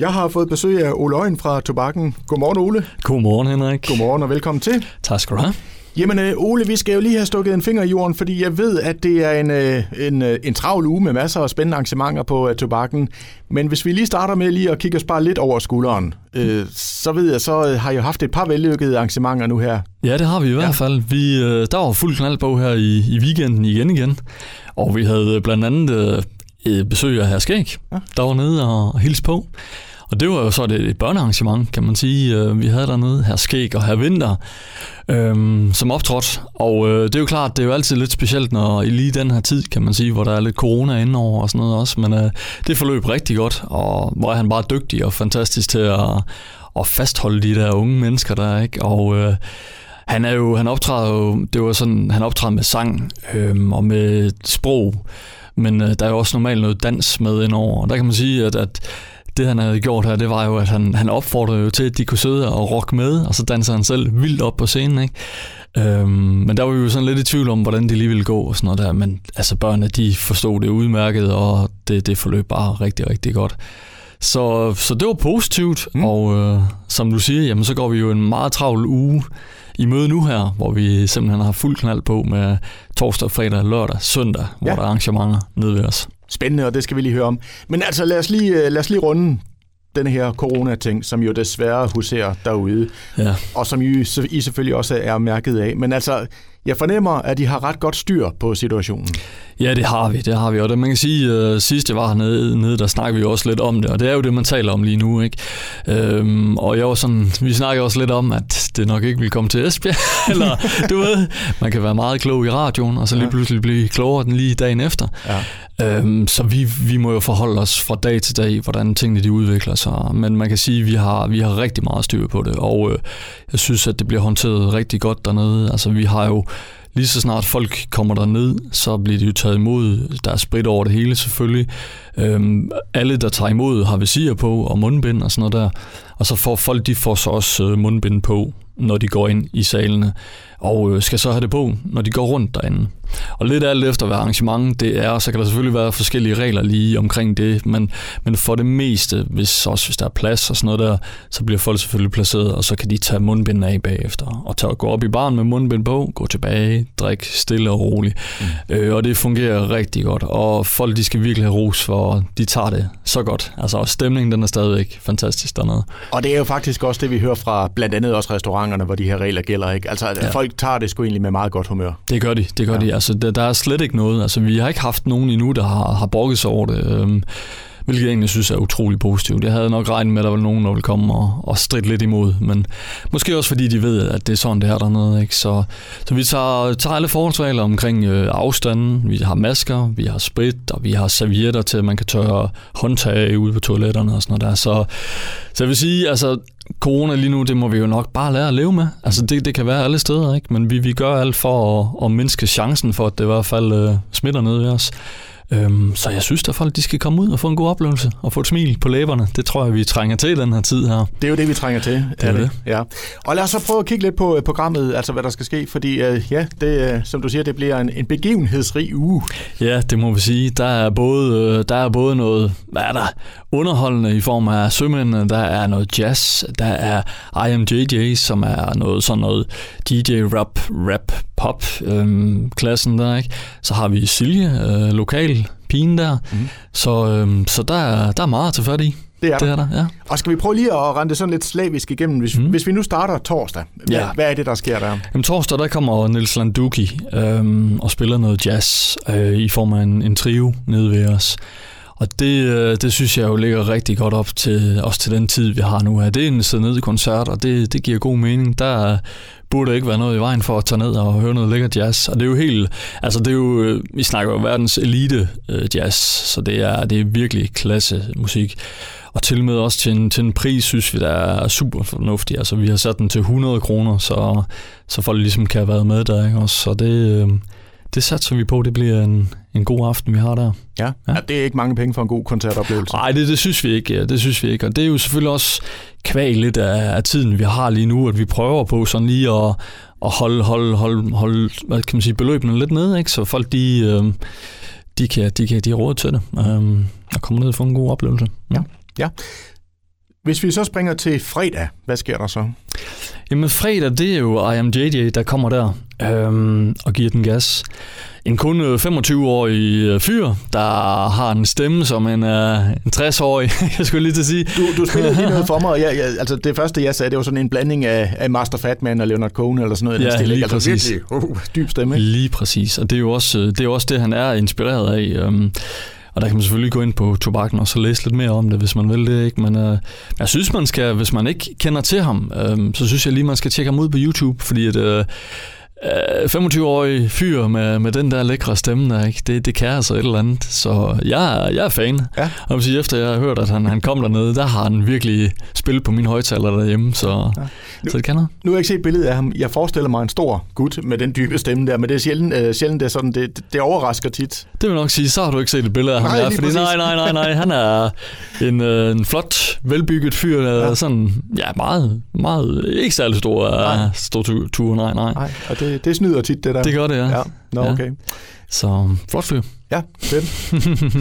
Jeg har fået besøg af Ole Øjen fra Tobakken. Godmorgen, Ole. Godmorgen, Henrik. Godmorgen og velkommen til. Tak skal du have. Jamen, øh, Ole, vi skal jo lige have stukket en finger i jorden, fordi jeg ved, at det er en, øh, en, øh, en travl uge med masser af spændende arrangementer på Tobakken. Men hvis vi lige starter med lige at kigge os bare lidt over skulderen, øh, så ved jeg, så har jeg haft et par vellykkede arrangementer nu her. Ja, det har vi i hvert ja. fald. Vi, der var fuld knald på her i, i weekenden igen igen. Og vi havde blandt andet øh, besøg af Herr Skæg, ja. der var nede og hilse på. Og det var jo så et, et børnearrangement, kan man sige. Øh, vi havde dernede her Skæg og her Vinter, øhm, som optrådte. Og øh, det er jo klart, det er jo altid lidt specielt, når i lige den her tid, kan man sige, hvor der er lidt corona indover og sådan noget også. Men øh, det forløb rigtig godt, og hvor er han bare dygtig og fantastisk til at, at fastholde de der unge mennesker der, ikke? Og... Øh, han er jo, han optræder jo, det var sådan, han optræder med sang øhm, og med sprog, men øh, der er jo også normalt noget dans med indover. Og der kan man sige, at, at det han havde gjort her, det var jo, at han, han opfordrede jo til, at de kunne sidde og rocke med, og så danser han selv vildt op på scenen, ikke? Øhm, men der var vi jo sådan lidt i tvivl om, hvordan det lige ville gå og sådan noget der, men altså børnene, de forstod det udmærket, og det, det forløb bare rigtig, rigtig godt. Så, så det var positivt, mm. og øh, som du siger, jamen så går vi jo en meget travl uge i møde nu her, hvor vi simpelthen har fuld knald på med torsdag, fredag, lørdag, søndag, hvor ja. der er arrangementer nede ved os. Spændende, og det skal vi lige høre om. Men altså, lad os lige, øh, lad os lige runde den her corona-ting, som jo desværre huserer derude, ja. og som I, I selvfølgelig også er mærket af. Men altså, jeg fornemmer, at de har ret godt styr på situationen. Ja, det har vi, det har vi. Og det, man kan sige, uh, sidst jeg var hernede, nede, der snakkede vi også lidt om det, og det er jo det, man taler om lige nu. Ikke? Øhm, og jeg var sådan, vi snakker også lidt om, at det nok ikke vil komme til Esbjerg, eller du ved, man kan være meget klog i radioen, og så lige pludselig blive klogere den lige dagen efter. Ja. Øhm, så vi, vi må jo forholde os fra dag til dag, hvordan tingene de udvikler sig. Men man kan sige, at vi har, vi har rigtig meget styr på det, og øh, jeg synes, at det bliver håndteret rigtig godt dernede. Altså vi har jo lige så snart folk kommer der ned, så bliver de jo taget imod. Der er sprit over det hele selvfølgelig. Øhm, alle, der tager imod, har visir på og mundbind og sådan noget der. Og så får folk, de får så også øh, mundbind på, når de går ind i salene og øh, skal så have det på, når de går rundt derinde. Og lidt alt efter, hvad arrangement det er, så kan der selvfølgelig være forskellige regler lige omkring det, men, men for det meste, hvis, også hvis der er plads og sådan noget der, så bliver folk selvfølgelig placeret, og så kan de tage mundbinden af bagefter, og tage, gå op i baren med mundbind på, gå tilbage, drikke stille og roligt. Mm. Øh, og det fungerer rigtig godt, og folk de skal virkelig have ros for, de tager det så godt. Altså stemningen den er stadigvæk fantastisk dernede. Og det er jo faktisk også det, vi hører fra blandt andet også restauranterne, hvor de her regler gælder. Ikke? Altså ja. folk tager det sgu egentlig med meget godt humør. Det gør de, det gør ja. de. Altså, der, der er slet ikke noget. Altså, vi har ikke haft nogen endnu, der har, har brokket sig over det. Øhm, hvilket jeg egentlig synes er utrolig positivt. Jeg havde nok regnet med, at der var nogen, der ville komme og, og stride lidt imod, men måske også fordi de ved, at det er sådan, det er dernede. Ikke? Så, så vi tager, tager alle forholdsregler omkring øh, afstanden, vi har masker, vi har sprit, og vi har servietter til, at man kan tørre håndtag ude på toiletterne og sådan noget der. Så, så jeg vil sige, altså corona lige nu, det må vi jo nok bare lære at leve med. Altså det, det kan være alle steder, ikke? men vi, vi gør alt for at, at mindske chancen for, at det i hvert fald øh, smitter ned i os. Øhm, så jeg synes, at folk de skal komme ud og få en god oplevelse og få et smil på læberne. Det tror jeg, vi trænger til i den her tid her. Det er jo det, vi trænger til. Det er det. Ja. Og lad os så prøve at kigge lidt på øh, programmet, altså hvad der skal ske, fordi øh, ja, det, øh, som du siger, det bliver en, en begivenhedsrig uge. Ja, det må vi sige. Der er både, der er både noget, hvad er der, underholdende i form af sømændene, der er noget jazz, der er IMJJ, som er noget sådan noget DJ rap, rap, pop øhm, klassen der, ikke? Så har vi Silje, øh, lokal pigen der. Mm. Så, øhm, så der, er, der er meget til fat i. Det er, det er der. ja. Og skal vi prøve lige at rende det sådan lidt slavisk igennem? Hvis, mm. hvis vi nu starter torsdag, hvad, ja. hvad er det, der sker der? Jamen torsdag, der kommer Nils Landuki øhm, og spiller noget jazz øh, i form af en, en trio nede ved os. Og det, øh, det synes jeg jo ligger rigtig godt op til, også til den tid, vi har nu her. Det er en sidde ned koncert, og det, det giver god mening. Der burde ikke være noget i vejen for at tage ned og høre noget lækker jazz. Og det er jo helt, altså det er jo, øh, vi snakker jo verdens elite øh, jazz, så det er, det er virkelig klasse musik. Og til med også til en, til en pris, synes vi, der er super fornuftig. Altså vi har sat den til 100 kroner, så, så folk ligesom kan have været med der, ikke? Også, så det, øh, det satser vi på, det bliver en, en god aften, vi har der. Ja, ja. ja det er ikke mange penge for en god koncertoplevelse. Nej, det, det synes vi ikke. Ja, det synes vi ikke. Og det er jo selvfølgelig også kvæg lidt af, af tiden, vi har lige nu, at vi prøver på sådan lige at, at holde, holde, holde, holde hvad kan man sige, beløbene lidt nede, ikke? så folk de, øh, de, kan, de, kan, de har råd til det, øh, og komme ned og få en god oplevelse. Ja, ja. Hvis vi så springer til fredag, hvad sker der så? Jamen fredag, det er jo I Am JJ, der kommer der øhm, og giver den gas. En kun 25-årig øh, fyr, der har en stemme som en, uh, en 60-årig, jeg skulle lige til at sige. Du, du spillede lige noget for mig, og jeg, jeg, altså det første jeg sagde, det var sådan en blanding af, af Master Fatman og Leonard Cohen eller sådan noget. Ja, den lige altså, præcis. Virkelig, uh, dyb stemme. Ikke? Lige præcis, og det er jo også det, er også det han er inspireret af. Um, og der kan man selvfølgelig gå ind på tobakken og så læse lidt mere om det, hvis man vil det. Ikke? Men øh, jeg synes, man skal, hvis man ikke kender til ham, øh, så synes jeg lige, man skal tjekke ham ud på YouTube, fordi at, øh, 25-årig fyr med, med den der lækre stemme der, ikke? Det, det kan altså et eller andet. Så jeg, jeg er fan. Ja. Og sige, efter jeg har hørt, at han, han kom dernede, der har han virkelig spillet på min højtaler derhjemme, så, ja. nu, så det kan noget. Nu har jeg ikke set billedet af ham. Jeg forestiller mig en stor gut med den dybe stemme der, men det er sjældent, uh, sjældent det, er sådan, det, det overrasker tit. Det vil nok sige, så har du ikke set et billede af ham. Nej, ja, fordi, nej, nej, nej, nej, han er en, uh, en flot, velbygget fyr, der ja. sådan, ja, meget, meget, ikke særlig stor, uh, stor tur, nej, nej. Nej, og det, det snyder tit, det der. Det gør det, ja. ja. Nå, ja. okay. Så flot fyr. Ja, fedt.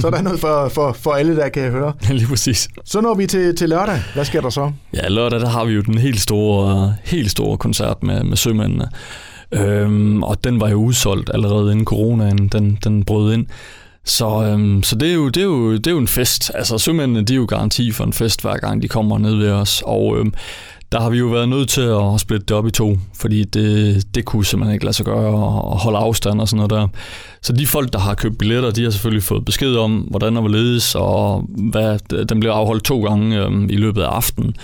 så der er noget for, for, for alle, der kan høre. Ja, lige præcis. Så når vi til, til lørdag. Hvad sker der så? Ja, lørdag der har vi jo den helt store, helt store koncert med, med sømændene. Øhm, og den var jo udsolgt allerede inden coronaen, den, den brød ind. Så, øhm, så det, er jo, det, er jo, det er jo en fest. Altså sømændene, de er jo garanti for en fest, hver gang de kommer ned ved os. Og øhm, der har vi jo været nødt til at splitte det op i to, fordi det, det kunne simpelthen ikke lade sig gøre at holde afstand og sådan noget der. Så de folk, der har købt billetter, de har selvfølgelig fået besked om, hvordan der var ledes, og hvad, den bliver afholdt to gange øhm, i løbet af aftenen.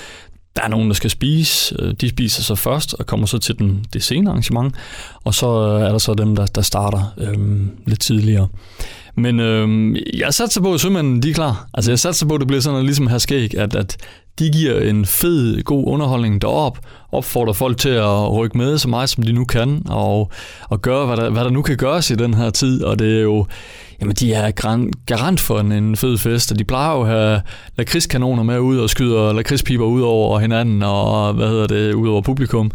Der er nogen, der skal spise. Øh, de spiser så først og kommer så til den, det senere arrangement. Og så øh, er der så dem, der, der starter øhm, lidt tidligere. Men øhm, jeg satser på, at sømændene de er klar. Altså jeg satser på, at det bliver sådan noget ligesom her skæg, at, at de giver en fed, god underholdning derop, opfordrer folk til at rykke med så meget, som de nu kan, og, og gøre, hvad der, hvad der nu kan gøres i den her tid. Og det er jo, jamen de er garant for en, en fed fest, og de plejer jo at have lakridskanoner med ud og skyder lakridspiber ud over hinanden, og hvad hedder det, ud over publikum,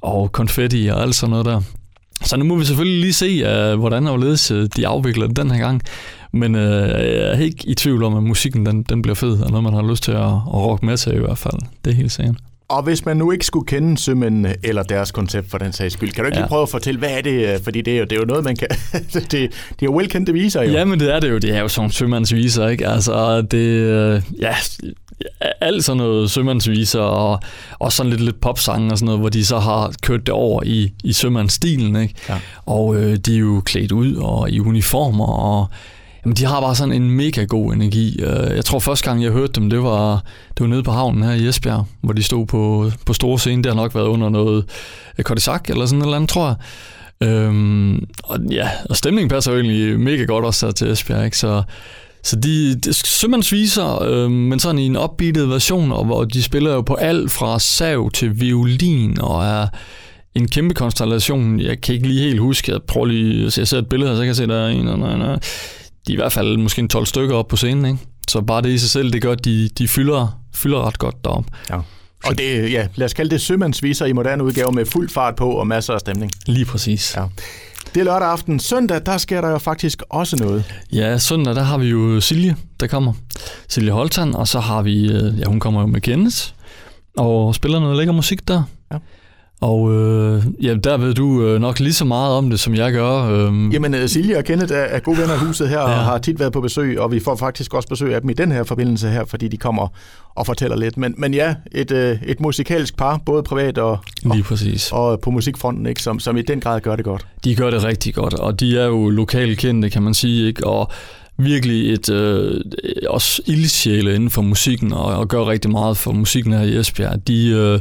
og konfetti og alt sådan noget der. Så nu må vi selvfølgelig lige se, uh, hvordan overledes uh, øh, de afvikler den her gang. Men øh, jeg er ikke i tvivl om, at musikken den, den bliver fed, og noget man har lyst til at, at rocke med til i hvert fald. Det er helt sikkert. Og hvis man nu ikke skulle kende sømændene eller deres koncept for den sags skyld, kan du ikke ja. lige prøve at fortælle, hvad er det? Fordi det er jo, det er jo noget, man kan... det, det er jo velkendte viser, jo. Ja, men det er det jo. Det er jo sådan sømandsviser, ikke? Altså, det... Ja, alt sådan noget sømandsviser og, og sådan lidt, lidt popsange og sådan noget, hvor de så har kørt det over i, i sømandsstilen, ikke? Ja. Og øh, de er jo klædt ud og i uniformer, og jamen, de har bare sådan en mega god energi. Øh, jeg tror første gang, jeg hørte dem, det var, det var nede på havnen her i Esbjerg, hvor de stod på, på store scene. Det har nok været under noget øh, Kortisak eller sådan noget andet, tror jeg. Øhm, og ja, og stemningen passer jo egentlig mega godt også til Esbjerg, ikke? Så så de, de sømandsviser, øh, men sådan i en opbeatet version, og hvor de spiller jo på alt fra sav til violin, og er en kæmpe konstellation. Jeg kan ikke lige helt huske, jeg prøver lige, så jeg ser et billede her, så kan jeg se, der er en, og en, de er i hvert fald måske en 12 stykker op på scenen, ikke? Så bare det i sig selv, det gør, at de, de fylder, fylder ret godt derop. Ja. Og det, ja, lad os kalde det sømandsviser i moderne udgave med fuld fart på og masser af stemning. Lige præcis. Ja. Det er lørdag aften. Søndag, der sker der jo faktisk også noget. Ja, søndag, der har vi jo Silje, der kommer. Silje Holtan, og så har vi, øh, ja, hun kommer jo med Kenneth, og spiller noget lækker musik der. Ja. Og øh, ja, der ved du øh, nok lige så meget om det, som jeg gør. Øh. Jamen, Silje og Kenneth er, er gode venner af huset her, ja. og har tit været på besøg, og vi får faktisk også besøg af dem i den her forbindelse her, fordi de kommer og fortæller lidt. Men, men ja, et, øh, et musikalsk par, både privat og, lige præcis. og, og på musikfronten, ikke, som, som i den grad gør det godt. De gør det rigtig godt, og de er jo lokalt kendte, kan man sige, ikke? og virkelig et øh, også ildsjæle inden for musikken, og, og gør rigtig meget for musikken her i Esbjerg. De... Øh,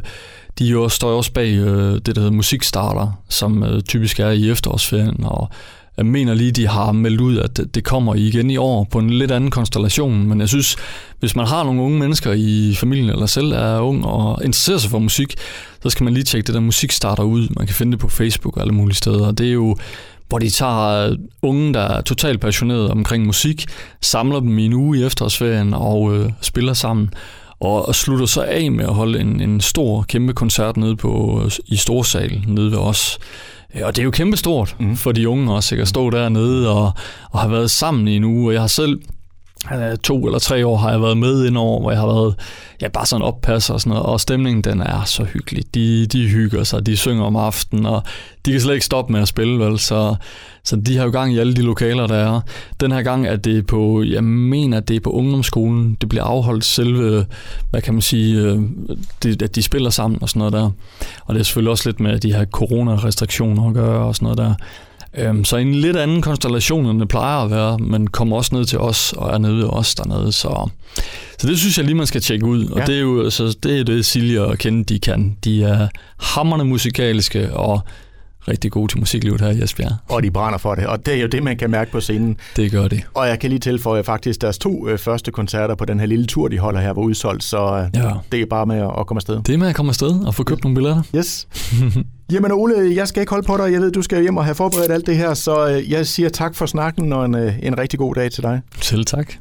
de jo står også bag øh, det, der hedder Musikstarter, som øh, typisk er i efterårsferien, og jeg mener lige, de har meldt ud, at det kommer igen i år på en lidt anden konstellation, men jeg synes, hvis man har nogle unge mennesker i familien, eller selv er ung og interesserer sig for musik, så skal man lige tjekke det der Musikstarter ud. Man kan finde det på Facebook og alle mulige steder. Det er jo hvor de tager øh, unge, der er totalt passionerede omkring musik, samler dem i en uge i efterårsferien og øh, spiller sammen og, og slutter så af med at holde en, en stor, kæmpe koncert nede på, i Storsal, nede ved os. Og det er jo kæmpe stort mm. for de unge også, ikke? at stå dernede og, og have været sammen i en uge. Og jeg har selv øh, to eller tre år har jeg været med indover, hvor jeg har været ja, bare sådan oppasser og sådan noget, og stemningen den er så hyggelig. De, de hygger sig, de synger om aftenen, og de kan slet ikke stoppe med at spille, vel? Så, så de har jo gang i alle de lokaler, der er. Den her gang er det på, jeg mener, det er på ungdomsskolen. Det bliver afholdt selve, hvad kan man sige, øh, det, at de spiller sammen og sådan noget der. Og det er selvfølgelig også lidt med de her coronarestriktioner at gøre og sådan noget der. Øhm, så en lidt anden konstellation, end det plejer at være, men kommer også ned til os og er nede ved os dernede. Så, så det synes jeg lige, man skal tjekke ud. Og ja. det er jo altså, det, er det, Silje og Kende, de kan. De er hammerne musikalske og rigtig gode til musiklivet her i Esbjerg. Og de brænder for det, og det er jo det, man kan mærke på scenen. Det gør det. Og jeg kan lige tilføje faktisk deres to øh, første koncerter på den her lille tur, de holder her, var udsolgt, så øh, ja. det er bare med at, at komme afsted. Det er med at komme afsted og få købt nogle billetter. Yes. Jamen Ole, jeg skal ikke holde på dig. Jeg ved, du skal hjem og have forberedt alt det her, så øh, jeg siger tak for snakken og en, øh, en rigtig god dag til dig. Selv tak.